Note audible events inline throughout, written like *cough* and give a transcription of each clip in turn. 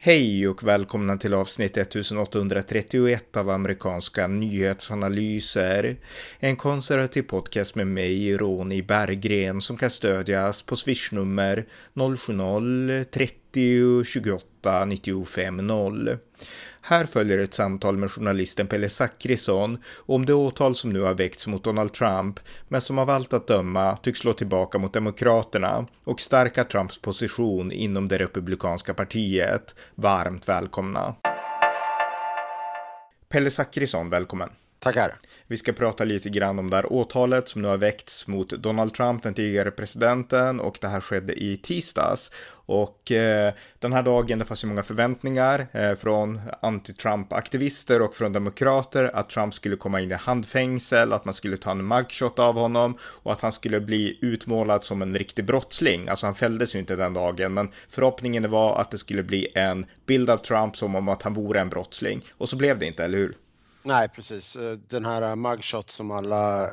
Hej och välkomna till avsnitt 1831 av amerikanska nyhetsanalyser. En konservativ podcast med mig, Ronny Berggren, som kan stödjas på swishnummer 070-30 28 95 0. Här följer ett samtal med journalisten Pelle Zackrisson om det åtal som nu har väckts mot Donald Trump, men som av allt att döma tycks slå tillbaka mot Demokraterna och stärka Trumps position inom det republikanska partiet. Varmt välkomna! Pelle Zackrisson, välkommen! Tackar! Vi ska prata lite grann om det här åtalet som nu har väckts mot Donald Trump, den tidigare presidenten, och det här skedde i tisdags. Och eh, den här dagen, det fanns ju många förväntningar eh, från anti-Trump-aktivister och från demokrater att Trump skulle komma in i handfängsel, att man skulle ta en mugshot av honom och att han skulle bli utmålad som en riktig brottsling. Alltså han fälldes ju inte den dagen, men förhoppningen var att det skulle bli en bild av Trump som om att han vore en brottsling. Och så blev det inte, eller hur? Nej, precis. Eh, den här eh, mugshot som alla, eh,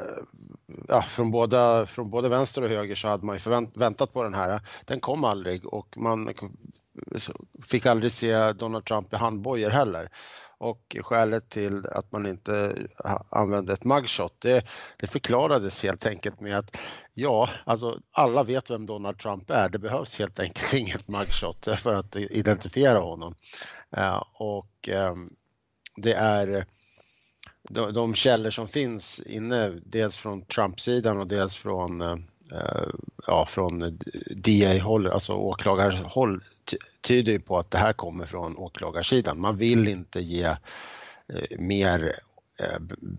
ja, från, båda, från både vänster och höger så hade man ju förvänt, väntat på den här. Den kom aldrig och man fick aldrig se Donald Trump i handbojor heller. Och skälet till att man inte använde ett mugshot, det, det förklarades helt enkelt med att ja, alltså alla vet vem Donald Trump är. Det behövs helt enkelt *laughs* inget mugshot för att identifiera honom. Ja, och ehm, det är de, de källor som finns inne, dels från Trump-sidan och dels från, eh, ja, från DA-håll, alltså åklagarhåll, tyder ju på att det här kommer från åklagarsidan. Man vill inte ge eh, mer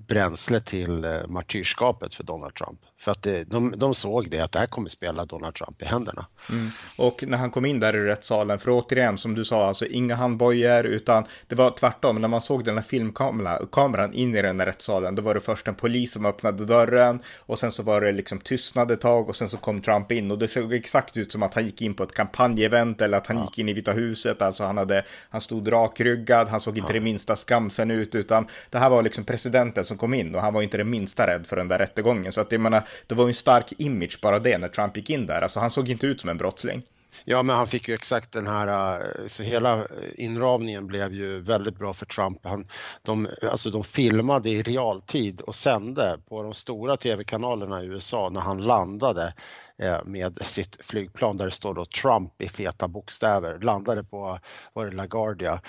bränsle till eh, martyrskapet för Donald Trump. För att det, de, de såg det, att det här kommer spela Donald Trump i händerna. Mm. Och när han kom in där i rättssalen, för återigen som du sa, alltså inga handbojor, utan det var tvärtom, när man såg den här filmkameran in i den här rättssalen, då var det först en polis som öppnade dörren och sen så var det liksom tystnad ett tag och sen så kom Trump in och det såg exakt ut som att han gick in på ett kampanjevent eller att han ja. gick in i Vita huset, alltså han hade, han stod rakryggad, han såg inte ja. det minsta skamsen ut, utan det här var liksom presidenten som kom in och han var inte det minsta rädd för den där rättegången. Så att jag menar, det var ju en stark image bara det när Trump gick in där. Alltså han såg inte ut som en brottsling. Ja, men han fick ju exakt den här, eh, så hela eh, inramningen blev ju väldigt bra för Trump. Han, de, alltså de filmade i realtid och sände på de stora tv-kanalerna i USA när han landade eh, med sitt flygplan där det står då Trump i feta bokstäver, landade på, var det LaGuardia.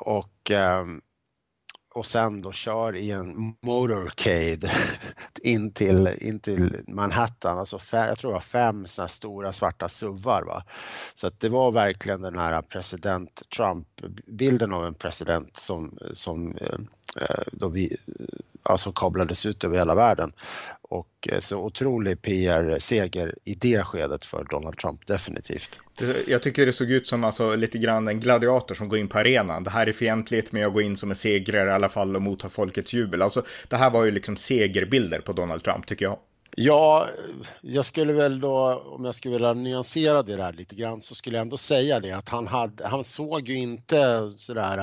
Och ehm, och sen då kör i en motorcade *laughs* in till, in till Manhattan, alltså fem, jag tror det var fem såna stora svarta suvar. Va? Så att det var verkligen den här president Trump, bilden av en president som, som eh, eh, då vi, eh, alltså kablades ut över hela världen. Och eh, så otrolig PR-seger i det skedet för Donald Trump, definitivt. Jag tycker det såg ut som alltså, lite grann en gladiator som går in på arenan. Det här är fientligt, men jag går in som en segrare i alla fall och mottar folkets jubel. Alltså, det här var ju liksom segerbilder på Donald Trump, tycker jag. Ja, jag skulle väl då, om jag skulle vilja nyansera det där lite grann, så skulle jag ändå säga det att han, hade, han såg ju inte sådär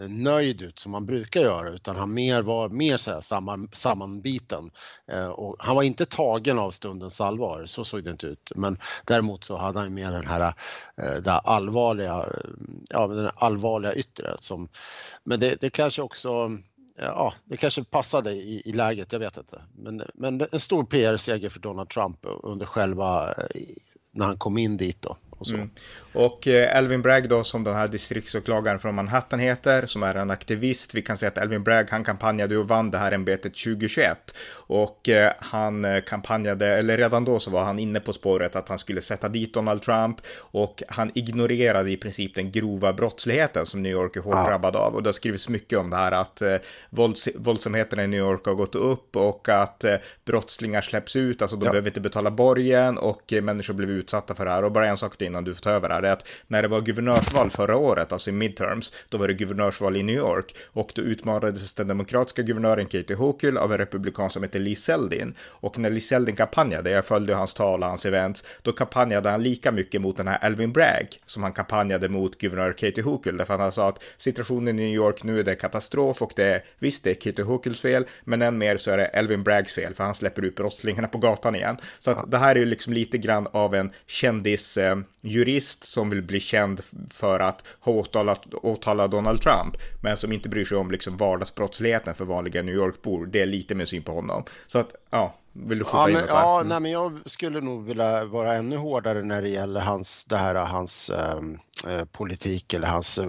eh, nöjd ut som man brukar göra, utan han mer var mer sådär samman, sammanbiten. Eh, och han var inte tagen av stundens allvar, så såg det inte ut. Men däremot så hade han mer den här eh, det allvarliga, eh, ja, den allvarliga yttre. Som, men det, det kanske också ja, det kanske passade i, i läget, jag vet inte. Men, men en stor PR-seger för Donald Trump under själva, eh, när han kom in dit då. Och, så. Mm. och eh, Elvin Bragg då som den här distriktsåklagaren från Manhattan heter, som är en aktivist. Vi kan säga att Elvin Bragg, han kampanjade och vann det här ämbetet 2021. Och eh, han eh, kampanjade, eller redan då så var han inne på spåret att han skulle sätta dit Donald Trump. Och han ignorerade i princip den grova brottsligheten som New York är hårt ja. drabbad av. Och det har skrivits mycket om det här att eh, vålds våldsamheterna i New York har gått upp och att eh, brottslingar släpps ut, alltså de ja. behöver inte betala borgen och eh, människor blev utsatta för det här. Och bara en sak till innan du får ta över här, är att när det var guvernörsval förra året, alltså i midterms, då var det guvernörsval i New York och då utmanades den demokratiska guvernören Katie Hochul av en republikan som heter Lee Zeldin. Och när Lee Zeldin kampanjade, jag följde hans tal och hans event, då kampanjade han lika mycket mot den här Elvin Bragg som han kampanjade mot guvernör Katie Hochul, därför att han sa att situationen i New York nu är det katastrof och det är visst det är Katie Hochuls fel, men än mer så är det Elvin Braggs fel, för han släpper ut brottslingarna på gatan igen. Så att det här är ju liksom lite grann av en kändis eh, jurist som vill bli känd för att ha åtalat, åtala Donald Trump, men som inte bryr sig om liksom vardagsbrottsligheten för vanliga New York-bor. Det är lite mer syn på honom. Så att, ja, vill du skjuta ja, in men, något? Ja, Mm. nej, men jag skulle nog vilja vara ännu hårdare när det gäller hans, det här, hans eh, politik eller hans eh,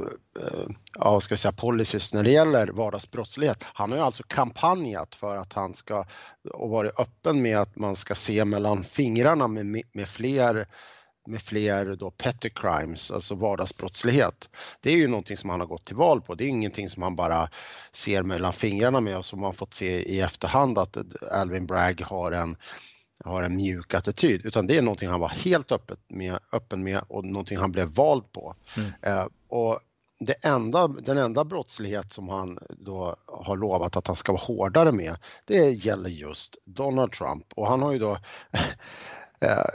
ja, vad ska jag säga, policies när det gäller vardagsbrottslighet. Han har ju alltså kampanjat för att han ska och varit öppen med att man ska se mellan fingrarna med, med fler med fler då petty crimes, alltså vardagsbrottslighet. Det är ju någonting som han har gått till val på. Det är ingenting som han bara ser mellan fingrarna med och som man fått se i efterhand att Alvin Bragg har en, har en mjuk attityd, utan det är någonting han var helt öppet med, öppen med och någonting han blev vald på. Mm. Eh, och det enda, den enda brottslighet som han då har lovat att han ska vara hårdare med, det gäller just Donald Trump och han har ju då *laughs* eh,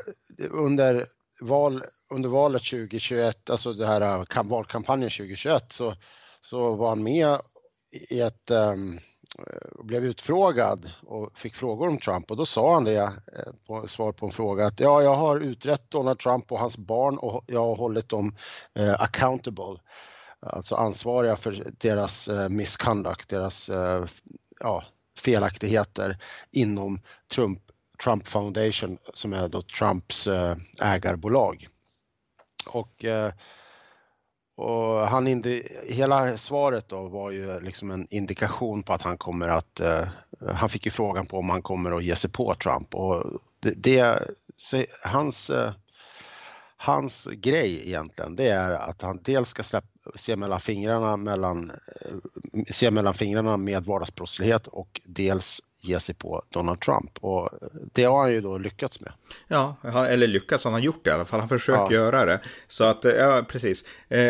under val, under valet 2021, alltså det här äh, valkampanjen 2021, så, så var han med i ett um, blev utfrågad och fick frågor om Trump. Och då sa han det eh, på svar på en fråga att ja, jag har utrett Donald Trump och hans barn och jag har hållit dem eh, accountable, alltså ansvariga för deras eh, misconduct, deras eh, ja, felaktigheter inom Trump Trump Foundation som är då Trumps eh, ägarbolag. Och, eh, och han hela svaret då var ju liksom en indikation på att han kommer att, eh, han fick ju frågan på om han kommer att ge sig på Trump och det, det hans, hans grej egentligen det är att han dels ska släppa, se mellan fingrarna mellan, se mellan fingrarna med vardagsbrottslighet och dels ge sig på Donald Trump och det har han ju då lyckats med. Ja, eller lyckats, han har gjort det i alla fall, han försöker ja. göra det. Så att, ja precis.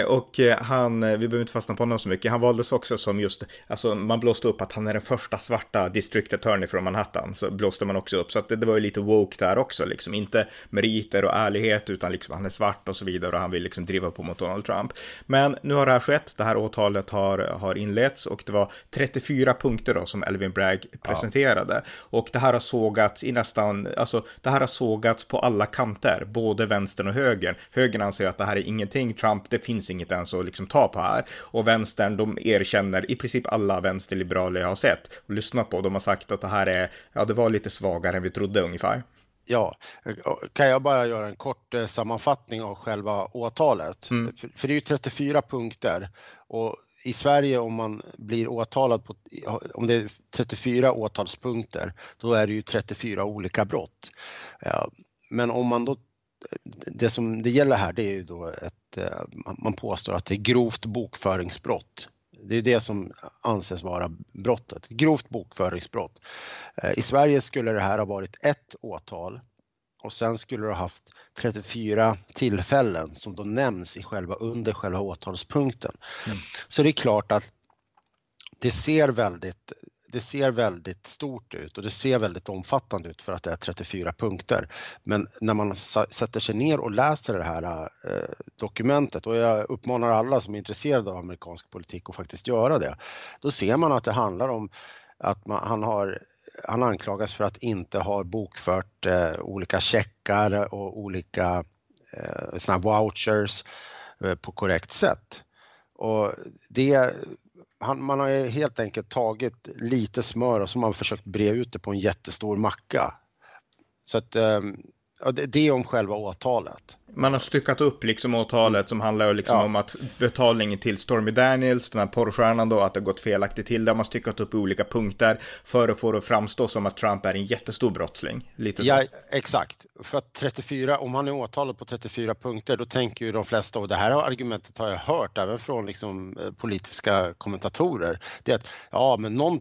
Och han, vi behöver inte fastna på honom så mycket, han valdes också som just, alltså man blåste upp att han är den första svarta district attorney från Manhattan, så blåste man också upp. Så att det, det var ju lite woke där också, liksom inte meriter och ärlighet, utan liksom han är svart och så vidare och han vill liksom driva på mot Donald Trump. Men nu har det här skett, det här åtalet har, har inletts och det var 34 punkter då som Elvin Bragg presenterade. Ja och det här har sågats i nästan, alltså det här har sågats på alla kanter, både vänstern och högern. Högern anser att det här är ingenting, Trump, det finns inget ens att liksom ta på här. Och vänstern, de erkänner i princip alla vänsterliberaler jag har sett och lyssnat på, de har sagt att det här är, ja det var lite svagare än vi trodde ungefär. Ja, kan jag bara göra en kort sammanfattning av själva åtalet? Mm. För, för det är ju 34 punkter och i Sverige om man blir åtalad på, om det är 34 åtalspunkter, då är det ju 34 olika brott. Men om man då, det som det gäller här det är ju då ett, eh, man påstår att det är grovt bokföringsbrott. Det är det som anses vara brottet, grovt bokföringsbrott. Eh, I Sverige skulle det här ha varit ett åtal och sen skulle du ha haft 34 tillfällen som då nämns i själva, under själva åtalspunkten. Mm. Så det är klart att det ser väldigt det ser väldigt stort ut och det ser väldigt omfattande ut för att det är 34 punkter. Men när man sätter sig ner och läser det här eh, dokumentet och jag uppmanar alla som är intresserade av amerikansk politik att faktiskt göra det. Då ser man att det handlar om att man, han har han anklagas för att inte ha bokfört eh, olika checkar och olika eh, såna vouchers eh, på korrekt sätt. Och det, han, man har helt enkelt tagit lite smör och så har man försökt bre ut det på en jättestor macka. Så att, eh, det, det är om själva åtalet. Man har styckat upp liksom åtalet som handlar liksom ja. om att betalningen till Stormy Daniels, den här porrstjärnan då, att det gått felaktigt till. Det har man styckat upp i olika punkter för att få det att framstå som att Trump är en jättestor brottsling. Lite så. Ja, exakt. För att 34, om han är åtalad på 34 punkter, då tänker ju de flesta, och det här argumentet har jag hört även från liksom, politiska kommentatorer, det är att ja, men någon,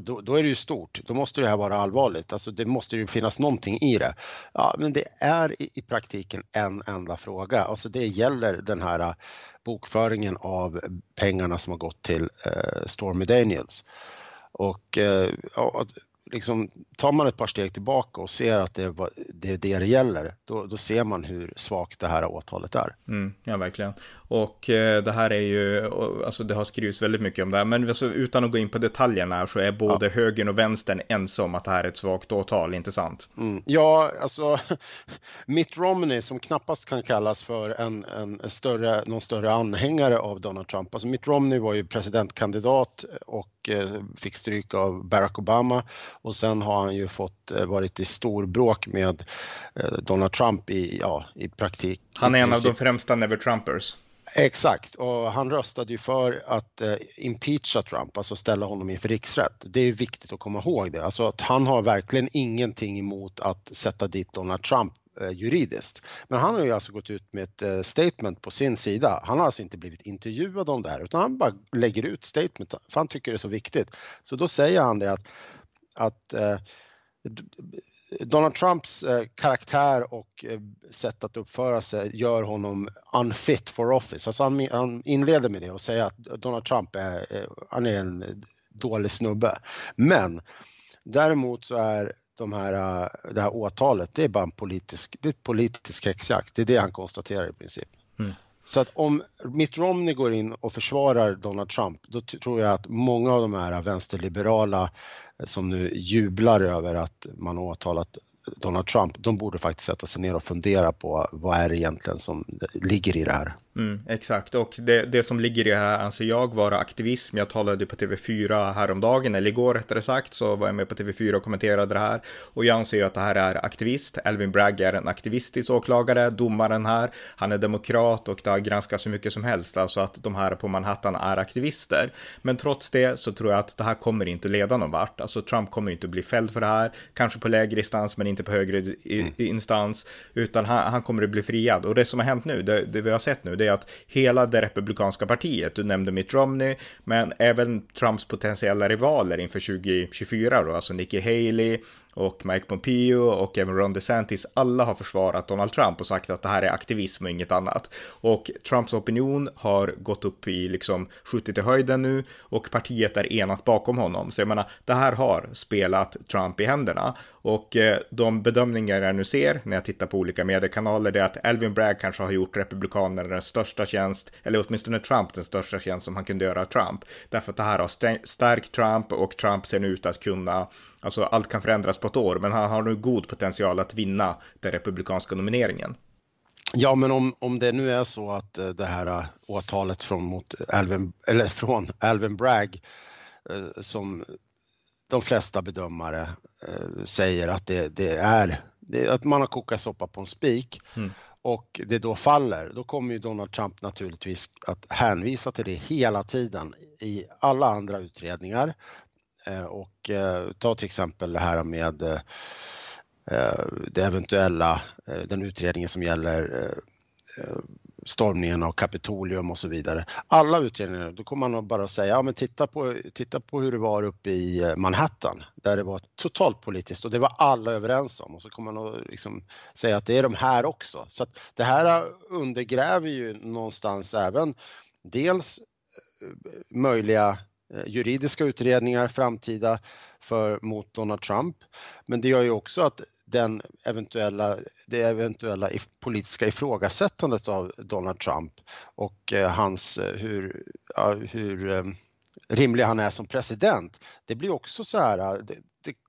då, då är det ju stort, då måste det här vara allvarligt, alltså det måste ju finnas någonting i det. Ja, men det är i, i praktiken en enda fråga. Alltså det gäller den här äh, bokföringen av pengarna som har gått till äh, Stormy Daniels. Och eh, liksom, tar man ett par steg tillbaka och ser att det är det, det, det gäller, då, då ser man hur svagt det här åtalet är. Mm, ja, verkligen. Och eh, det här är ju, alltså det har skrivits väldigt mycket om det här, men alltså, utan att gå in på detaljerna så är både ja. högern och vänstern ense om att det här är ett svagt åtal, inte sant? Mm. Ja, alltså *laughs* Mitt Romney som knappast kan kallas för en, en större, någon större anhängare av Donald Trump. Alltså Mitt Romney var ju presidentkandidat och eh, fick stryk av Barack Obama och sen har han ju fått eh, varit i stor bråk med eh, Donald Trump i, ja, i praktik. Han är en av de främsta never Trumpers. Exakt, och han röstade ju för att eh, impeacha Trump, alltså ställa honom inför riksrätt. Det är viktigt att komma ihåg det, alltså att han har verkligen ingenting emot att sätta dit Donald Trump Eh, juridiskt. Men han har ju alltså gått ut med ett eh, statement på sin sida. Han har alltså inte blivit intervjuad om det här utan han bara lägger ut statement för han tycker det är så viktigt. Så då säger han det att, att eh, Donald Trumps eh, karaktär och eh, sätt att uppföra sig gör honom unfit for office. Alltså han, han inleder med det och säger att Donald Trump är, eh, han är en dålig snubbe. Men däremot så är de här, det här åtalet, det är bara en politisk, det är politisk häxjakt. Det är det han konstaterar i princip. Mm. Så att om Mitt Romney går in och försvarar Donald Trump, då tror jag att många av de här vänsterliberala som nu jublar över att man har åtalat Donald Trump, de borde faktiskt sätta sig ner och fundera på vad är det egentligen som ligger i det här. Mm, exakt, och det, det som ligger i det här anser jag vara aktivism. Jag talade på TV4 häromdagen, eller igår rättare sagt, så var jag med på TV4 och kommenterade det här. Och jag anser ju att det här är aktivist. Elvin Bragg är en aktivistisk åklagare, domaren här. Han är demokrat och det har granskats hur mycket som helst, alltså att de här på Manhattan är aktivister. Men trots det så tror jag att det här kommer inte leda någon vart. Alltså Trump kommer inte bli fälld för det här, kanske på lägre instans, men inte på högre mm. instans, utan han, han, kommer att bli friad. Och det som har hänt nu, det, det vi har sett nu, det är att hela det republikanska partiet, du nämnde Mitt Romney, men även Trumps potentiella rivaler inför 2024 då, alltså Nikki Haley, och Mike Pompeo och även Ron DeSantis, alla har försvarat Donald Trump och sagt att det här är aktivism och inget annat. Och Trumps opinion har gått upp i liksom 70 till höjden nu och partiet är enat bakom honom. Så jag menar, det här har spelat Trump i händerna och eh, de bedömningar jag nu ser när jag tittar på olika mediekanaler det är att Elvin Bragg kanske har gjort republikanerna den största tjänst, eller åtminstone Trump den största tjänst som han kunde göra Trump. Därför att det här har stärkt Trump och Trump ser nu ut att kunna, alltså allt kan förändras på ett år, men han har nu god potential att vinna den republikanska nomineringen. Ja, men om, om det nu är så att eh, det här eh, åtalet från, mot Alvin, eller från Alvin Bragg eh, som de flesta bedömare säger att det, det är det, att man har kokat soppa på en spik mm. och det då faller, då kommer ju Donald Trump naturligtvis att hänvisa till det hela tiden i alla andra utredningar Eh, och eh, ta till exempel det här med eh, det eventuella, den utredningen som gäller stormningen av Kapitolium och så vidare. Alla utredningar, då kommer man bara säga, ja men titta på, titta på hur det var uppe i eh, Manhattan där det var totalt politiskt och det var alla överens om och så kommer man att liksom säga att det är de här också. Så att det här undergräver ju någonstans även dels eh, möjliga eh, juridiska utredningar framtida för, mot Donald Trump. Men det gör ju också att den eventuella, det eventuella politiska ifrågasättandet av Donald Trump och eh, hans, eh, hur, hur eh, rimlig han är som president, det blir också så här,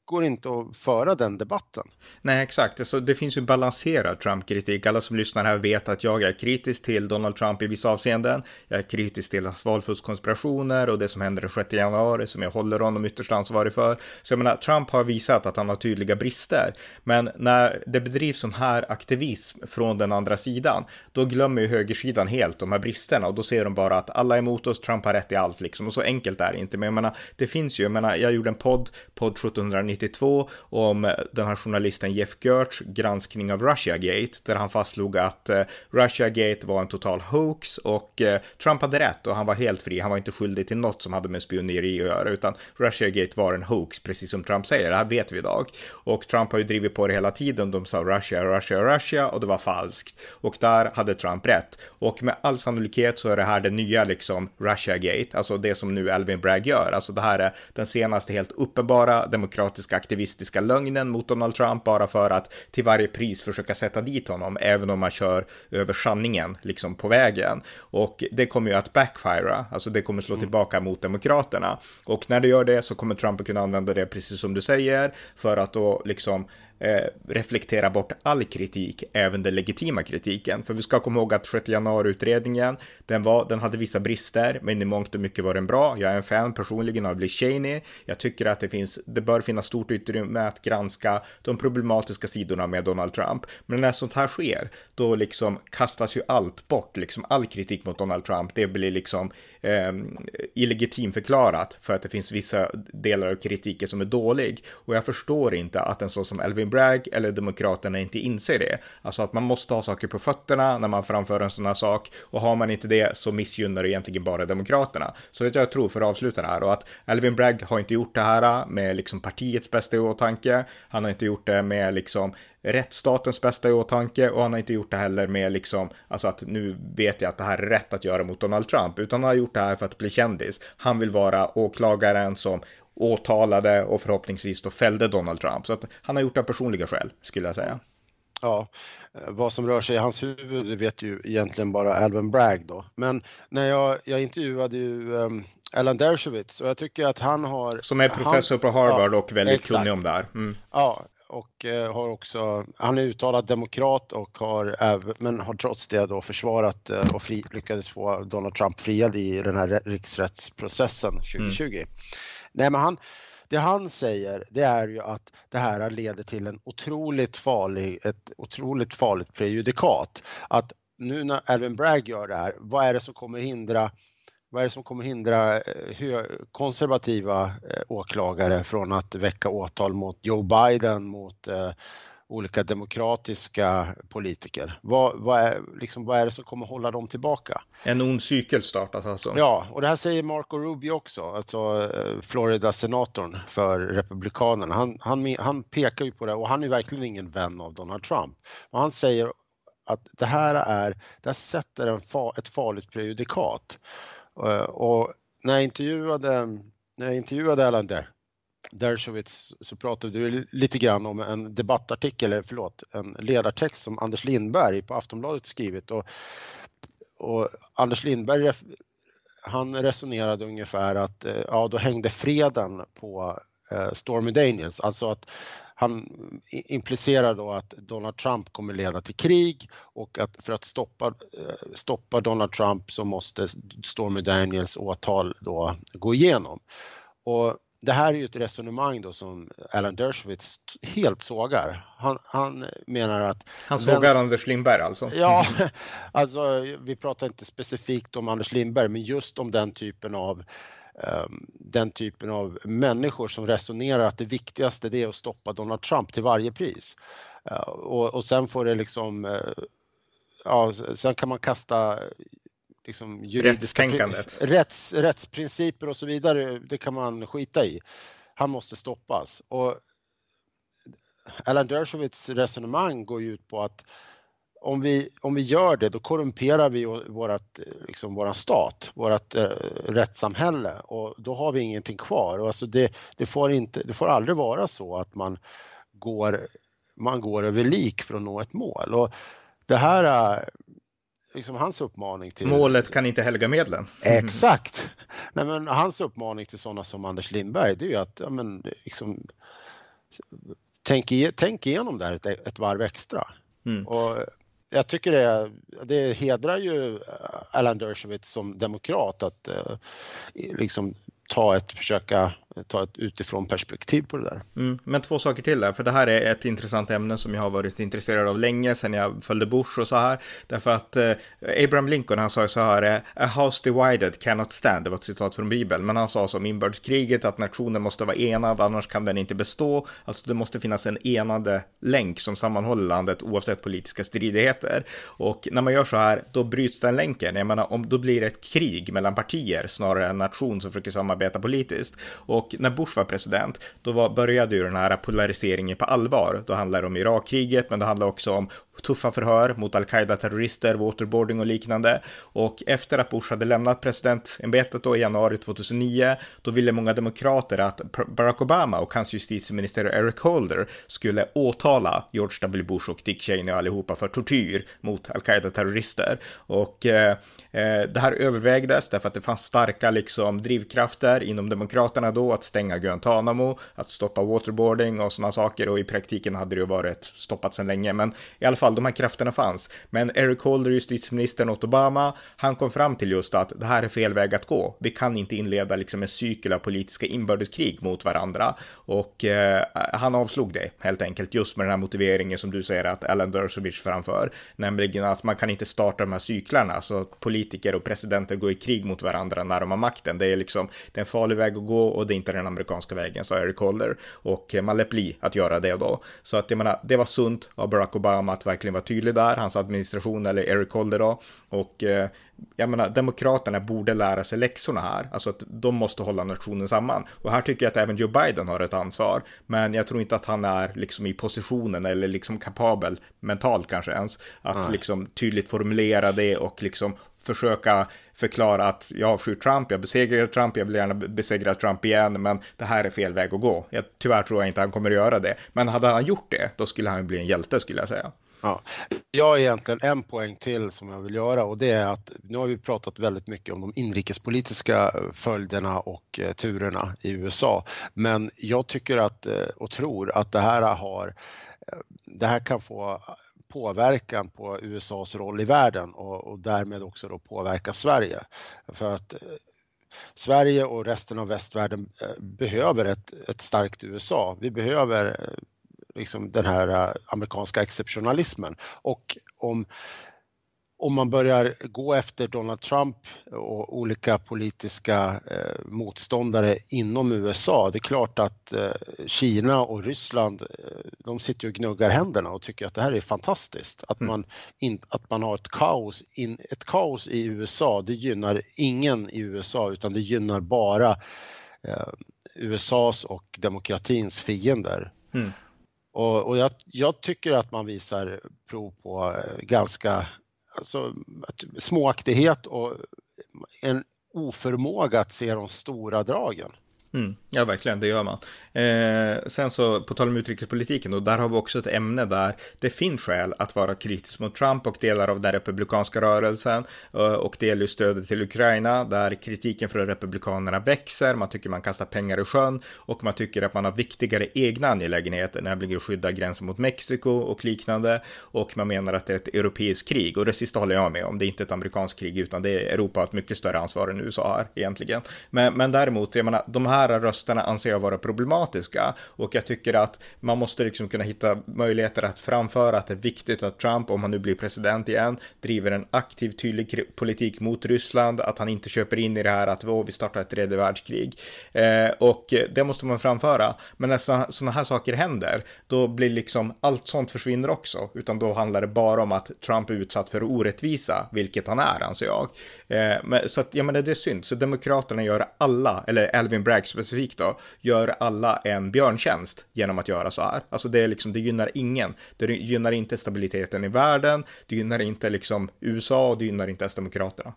går inte att föra den debatten. Nej, exakt. Alltså, det finns ju balanserad Trump-kritik. Alla som lyssnar här vet att jag är kritisk till Donald Trump i vissa avseenden. Jag är kritisk till hans valfuskkonspirationer och det som händer den 6 januari som jag håller honom ytterst ansvarig för. Så jag menar, Trump har visat att han har tydliga brister. Men när det bedrivs sån här aktivism från den andra sidan, då glömmer ju högersidan helt de här bristerna och då ser de bara att alla är emot oss, Trump har rätt i allt liksom. Och så enkelt är det inte. Men jag menar, det finns ju, jag menar, jag gjorde en podd, podd 1790 1992 om den här journalisten Jeff Gertz granskning av Russiagate där han fastslog att eh, Russiagate var en total hoax och eh, Trump hade rätt och han var helt fri. Han var inte skyldig till något som hade med spioneri att göra utan Russiagate var en hoax precis som Trump säger. Det här vet vi idag och Trump har ju drivit på det hela tiden. De sa Russia, Russia, Russia och det var falskt och där hade Trump rätt och med all sannolikhet så är det här det nya liksom Russiagate, alltså det som nu Alvin Bragg gör. Alltså det här är den senaste helt uppenbara demokratiska demokratiska aktivistiska lögnen mot Donald Trump bara för att till varje pris försöka sätta dit honom, även om man kör över sanningen liksom på vägen. Och det kommer ju att backfira, alltså det kommer slå mm. tillbaka mot demokraterna. Och när det gör det så kommer Trump att kunna använda det precis som du säger för att då liksom eh, reflektera bort all kritik, även den legitima kritiken. För vi ska komma ihåg att 6 januari-utredningen, den, var, den hade vissa brister, men i mångt och mycket var den bra. Jag är en fan personligen av Liz Cheney. Jag tycker att det finns, det bör finnas stort utrymme att granska de problematiska sidorna med Donald Trump. Men när sånt här sker, då liksom kastas ju allt bort, liksom all kritik mot Donald Trump, det blir liksom eh, illegitimförklarat för att det finns vissa delar av kritiken som är dålig. Och jag förstår inte att en sån som Elvin Bragg eller Demokraterna inte inser det. Alltså att man måste ha saker på fötterna när man framför en sån här sak och har man inte det så missgynnar det egentligen bara Demokraterna. Så att jag tror för att avsluta det här och att Alvin Bragg har inte gjort det här med liksom partiets bästa i åtanke. Han har inte gjort det med liksom rättsstatens bästa i åtanke och han har inte gjort det heller med liksom, alltså att nu vet jag att det här är rätt att göra mot Donald Trump, utan han har gjort det här för att bli kändis. Han vill vara åklagaren som åtalade och förhoppningsvis då fällde Donald Trump. Så att han har gjort det av personliga skäl, skulle jag säga. Ja, eh, vad som rör sig i hans huvud vet ju egentligen bara Alvin Bragg då. Men när jag, jag intervjuade ju um, Alan Dershowitz och jag tycker att han har... Som är professor han, på Harvard ja, och väldigt exakt. kunnig om det här. Mm. Ja, och eh, har också, han är uttalad demokrat och har men har trots det då försvarat eh, och fri, lyckades få Donald Trump friad i den här riksrättsprocessen 2020. Mm. Nej, men han, det han säger det är ju att det här leder till en otroligt farlig, ett otroligt farligt prejudikat. Att nu när Alvin Bragg gör det här, vad är det som kommer hindra vad är det som kommer hindra eh, konservativa eh, åklagare från att väcka åtal mot Joe Biden, mot eh, olika demokratiska politiker. Vad, vad, är, liksom, vad är det som kommer hålla dem tillbaka? En ond cykel startas alltså? Ja, och det här säger Marco Rubio också, alltså Florida-senatorn för Republikanerna. Han, han, han pekar ju på det och han är verkligen ingen vän av Donald Trump. Och han säger att det här är, det här sätter en fa, ett farligt prejudikat. Eh, och när jag intervjuade, när jag intervjuade Alan där, Dershowitz så pratade vi lite grann om en debattartikel, eller förlåt, en ledartext som Anders Lindberg på Aftonbladet skrivit och, och Anders Lindberg han resonerade ungefär att eh, ja, då hängde freden på eh, Stormy Daniels, alltså att han implicerar då att Donald Trump kommer leda till krig och att för att stoppa, eh, stoppa Donald Trump så måste Stormy Daniels åtal då gå igenom. Och det här är ju ett resonemang då som Alan Dershowitz helt sågar. Han, han menar att... Han sågar vänster... Anders Lindberg alltså? Ja, *laughs* *laughs* alltså vi pratar inte specifikt om Anders Lindberg men just om den typen av Ehm, den typen av människor som resonerar att det viktigaste det är att stoppa Donald Trump till varje pris. Ehm, och, och sen får det liksom, eh, ja, sen kan man kasta liksom juridiska rätts, rättsprinciper och så vidare, det kan man skita i. Han måste stoppas. Och Alan Dershowitz resonemang går ju ut på att om vi, om vi gör det, då korrumperar vi vårat, liksom våran stat, vårt eh, rättssamhälle och då har vi ingenting kvar. Och alltså det, det, får inte, det får aldrig vara så att man går, man går över lik för att nå ett mål. Och det här är liksom hans uppmaning till... Målet kan inte helga medlen. Exakt! Nej, men hans uppmaning till sådana som Anders Lindberg, det är ju att ja, men, liksom, tänk, tänk igenom det här ett, ett varv extra. Mm. Och jag tycker det, det hedrar ju Alan Dershowitz som demokrat att eh, liksom ta ett, försöka Eh, ta ett utifrån perspektiv på det där. Mm, men två saker till där, för det här är ett intressant ämne som jag har varit intresserad av länge, sedan jag följde Bush och så här. Därför att eh, Abraham Lincoln, han sa ju så här, eh, a house divided cannot stand, det var ett citat från Bibeln, men han sa som inbördeskriget att nationen måste vara enad, annars kan den inte bestå. Alltså det måste finnas en enande länk som sammanhåller landet oavsett politiska stridigheter. Och när man gör så här, då bryts den länken. Jag menar, om då blir det ett krig mellan partier snarare än nation som försöker samarbeta politiskt. Och och när Bush var president, då var, började ju den här polariseringen på allvar. Då handlar det om Irakkriget, men det handlar också om tuffa förhör mot al-Qaida-terrorister, waterboarding och liknande. Och efter att Bush hade lämnat presidentämbetet då i januari 2009, då ville många demokrater att Barack Obama och hans justitieminister Eric Holder skulle åtala George W. Bush och Dick Cheney och allihopa för tortyr mot al-Qaida-terrorister. Och eh, eh det här övervägdes därför att det fanns starka liksom drivkrafter inom demokraterna då att stänga Guantanamo, att stoppa waterboarding och sådana saker och i praktiken hade det ju varit stoppat sedan länge. Men i alla fall, de här krafterna fanns. Men Eric Holder, justitieministern åt Obama, han kom fram till just att det här är fel väg att gå. Vi kan inte inleda liksom en cykel av politiska inbördeskrig mot varandra och eh, han avslog det helt enkelt just med den här motiveringen som du säger att Alan Dershowitz framför, nämligen att man kan inte starta de här cyklarna så att politiker och presidenter går i krig mot varandra när de har makten. Det är liksom det är en farlig väg att gå och det är inte den amerikanska vägen, sa Eric Holder och eh, man lät bli att göra det då. Så att jag menar, det var sunt av Barack Obama att verkligen vara tydlig där, hans administration eller Eric Holder då och eh, jag menar, demokraterna borde lära sig läxorna här, alltså att de måste hålla nationen samman. Och här tycker jag att även Joe Biden har ett ansvar, men jag tror inte att han är liksom i positionen eller liksom kapabel mentalt kanske ens att Nej. liksom tydligt formulera det och liksom försöka förklara att jag avskyr Trump, jag besegrar Trump, jag vill gärna besegra Trump igen, men det här är fel väg att gå. Jag, tyvärr tror jag inte han kommer att göra det, men hade han gjort det, då skulle han bli en hjälte skulle jag säga. Ja, jag har egentligen en poäng till som jag vill göra och det är att nu har vi pratat väldigt mycket om de inrikespolitiska följderna och eh, turerna i USA. Men jag tycker att eh, och tror att det här har eh, det här kan få påverkan på USAs roll i världen och, och därmed också då påverka Sverige. För att Sverige och resten av västvärlden behöver ett, ett starkt USA. Vi behöver liksom den här äh, amerikanska exceptionalismen. Och om, om man börjar gå efter Donald Trump och olika politiska eh, motståndare inom USA, det är klart att eh, Kina och Ryssland, eh, de sitter och gnuggar händerna och tycker att det här är fantastiskt. Att, mm. man, in, att man har ett kaos, in, ett kaos i USA, det gynnar ingen i USA utan det gynnar bara USAs och demokratins fiender. Mm. Och, och jag, jag, tycker att man visar prov på eh, ganska alltså, småaktighet och en oförmåga att se de stora dragen. Mm, ja, verkligen, det gör man. Eh, sen så, på tal om utrikespolitiken, och där har vi också ett ämne där det finns skäl att vara kritisk mot Trump och delar av den republikanska rörelsen. Eh, och det gäller stödet till Ukraina, där kritiken från republikanerna växer, man tycker man kastar pengar i sjön och man tycker att man har viktigare egna angelägenheter, nämligen att skydda gränsen mot Mexiko och liknande. Och man menar att det är ett europeiskt krig, och det sista håller jag med om, det är inte ett amerikanskt krig, utan det är Europa har ett mycket större ansvar än USA har egentligen. Men, men däremot, jag menar, de här här rösterna anser jag vara problematiska och jag tycker att man måste liksom kunna hitta möjligheter att framföra att det är viktigt att Trump, om han nu blir president igen, driver en aktiv, tydlig politik mot Ryssland, att han inte köper in i det här att oh, vi startar ett tredje världskrig. Eh, och det måste man framföra. Men när sådana här saker händer, då blir liksom allt sånt försvinner också, utan då handlar det bara om att Trump är utsatt för orättvisa, vilket han är, anser jag. Eh, men, så att, ja men det är synd, så Demokraterna gör alla, eller Alvin Bragg specifikt då, gör alla en björntjänst genom att göra så här. Alltså det är liksom, det gynnar ingen. Det gynnar inte stabiliteten i världen, det gynnar inte liksom USA och det gynnar inte ens Demokraterna.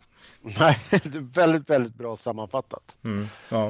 *laughs* Nej, det är väldigt, väldigt bra sammanfattat. Mm, ja.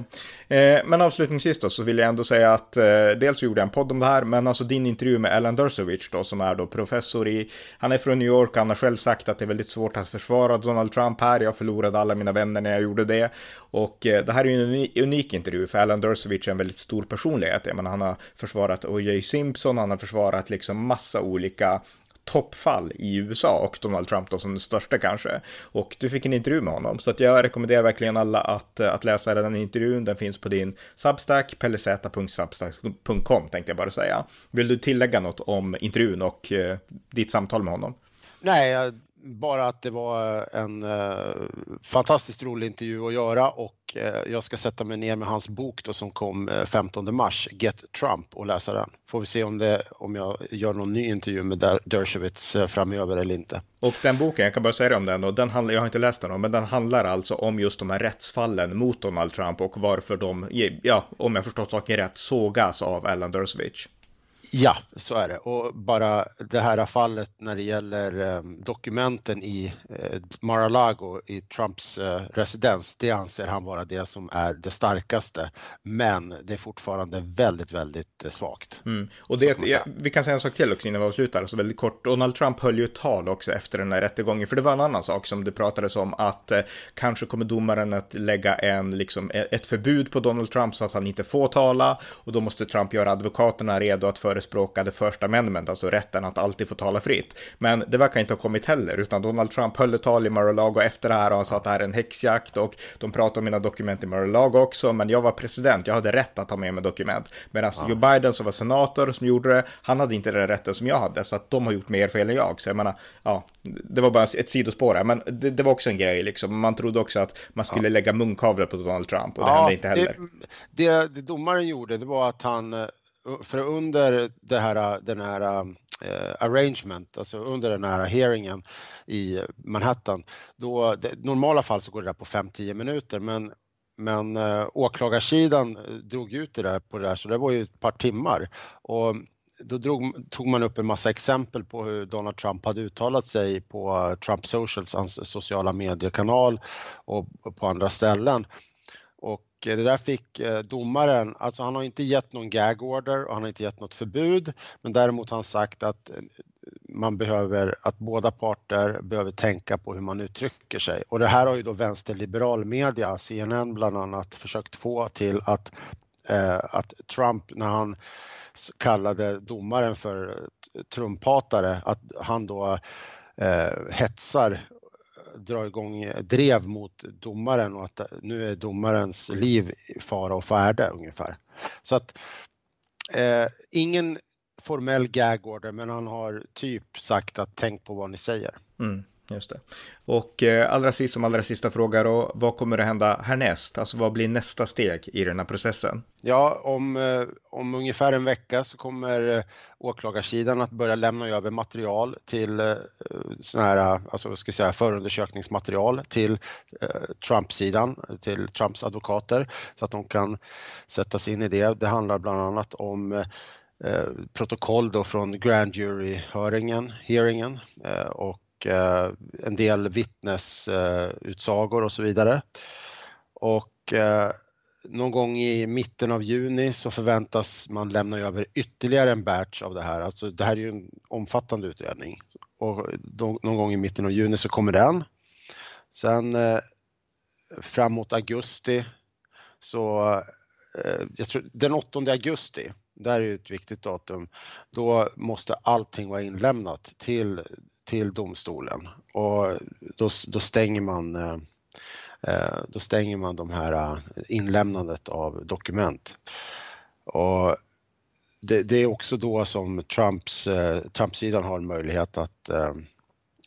Eh, men avslutningsvis då så vill jag ändå säga att eh, dels gjorde jag en podd om det här, men alltså din intervju med Alan Dershowitz då som är då professor i, han är från New York, han har själv sagt att det är väldigt svårt att försvara Donald Trump här, jag förlorade alla mina vänner när jag gjorde det. Och eh, det här är ju en unik intervju, för Alan Dershowitz är en väldigt stor personlighet. Jag menar, han har försvarat O.J. Simpson, han har försvarat liksom massa olika toppfall i USA och Donald Trump då som den största kanske. Och du fick en intervju med honom, så att jag rekommenderar verkligen alla att, eh, att läsa den intervjun. Den finns på din Substack, pellezeta.substack.com tänkte jag bara säga. Vill du tillägga något om intervjun och eh, ditt samtal med honom? Nej, bara att det var eh, en eh, fantastiskt rolig intervju att göra och eh, jag ska sätta mig ner med hans bok då som kom eh, 15 mars, Get Trump och läsa den. Får vi se om, det, om jag gör någon ny intervju med Dershowitz eh, framöver eller inte. Och den boken, jag kan bara säga det om den och den handlar, jag har inte läst den men den handlar alltså om just de här rättsfallen mot Donald Trump och varför de, ja, om jag förstått saken rätt, sågas av Alan Dershowitz. Ja, så är det. Och bara det här fallet när det gäller um, dokumenten i uh, Mar-a-Lago i Trumps uh, residens, det anser han vara det som är det starkaste. Men det är fortfarande väldigt, väldigt uh, svagt. Mm. Och det, ja, vi kan säga en sak till också innan vi avslutar, så väldigt kort. Donald Trump höll ju ett tal också efter den här rättegången, för det var en annan sak som det pratades om, att kanske kommer domaren att lägga en, liksom, e-, ett förbud på Donald Trump så att han inte får tala och då måste Trump göra advokaterna redo att förespråka det första amendment, alltså rätten att alltid få tala fritt. Men det verkar inte ha kommit heller, utan Donald Trump höll ett tal i Mar-a-Lago efter det här och han sa att det här är en häxjakt och de pratar om mina dokument i Mar-a-Lago också, men jag var president, jag hade rätt att ta med mig dokument. Medan ja. Joe Biden som var senator som gjorde det, han hade inte den rätten som jag hade, så att de har gjort mer fel än jag. Så jag menar, ja, det var bara ett sidospår här, men det, det var också en grej liksom. Man trodde också att man skulle ja. lägga munkavlar på Donald Trump och det ja, hände inte heller. Det, det, det domaren gjorde, det var att han eh, för under det här, den här uh, arrangement, alltså under den här hearingen i Manhattan, då det, normala fall så går det där på 5-10 minuter men men uh, åklagarsidan drog ut det där på det där så det var ju ett par timmar och då drog, tog man upp en massa exempel på hur Donald Trump hade uttalat sig på Trump Socials, hans sociala mediekanal och på andra ställen. Det där fick eh, domaren, alltså han har inte gett någon gag order och han har inte gett något förbud, men däremot har han sagt att eh, man behöver, att båda parter behöver tänka på hur man uttrycker sig. Och det här har ju då vänsterliberal media, CNN bland annat, försökt få till att, eh, att Trump, när han kallade domaren för eh, trumphatare, att han då eh, hetsar drar igång eh, drev mot domaren och att eh, nu är domarens liv fara och färde ungefär. Så att eh, ingen formell gag order men han har typ sagt att tänk på vad ni säger. Mm. Just det. Och eh, allra sist som allra sista fråga då, vad kommer att hända härnäst? Alltså vad blir nästa steg i den här processen? Ja, om, eh, om ungefär en vecka så kommer eh, åklagarsidan att börja lämna över material till eh, sån här, eh, alltså ska säga förundersökningsmaterial till eh, Trump-sidan, till Trumps advokater så att de kan sätta sig in i det. Det handlar bland annat om eh, eh protokoll då från grand jury-hearingen hearingen eh, och Eh, en del vittnesutsagor eh, och så vidare. Och eh, någon gång i mitten av juni så förväntas man lämna över ytterligare en batch av det här. Alltså det här är ju en omfattande utredning och någon gång i mitten av juni så kommer den. Sen framåt augusti så, jag tror den 8 augusti, där är ett viktigt datum, då måste allting vara inlämnat till till domstolen och då, då stänger man eh, eh, då stänger man de här eh, inlämnandet av dokument. Och det, det är också då som Trumps, Trump-sidan har en möjlighet att,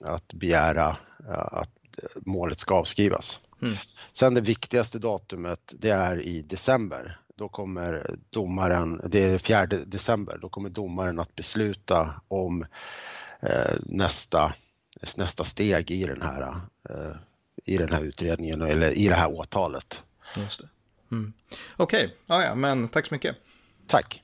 att begära att målet ska avskrivas. Mm. Sen det viktigaste datumet det är i december. Då kommer domaren, det är 4 december, då kommer domaren att besluta om nästa, nästa steg i den här, eh, i den här utredningen eller i det här åtalet. Just det. Mm. Okej, okay. ja, ja, men tack så mycket. Tack.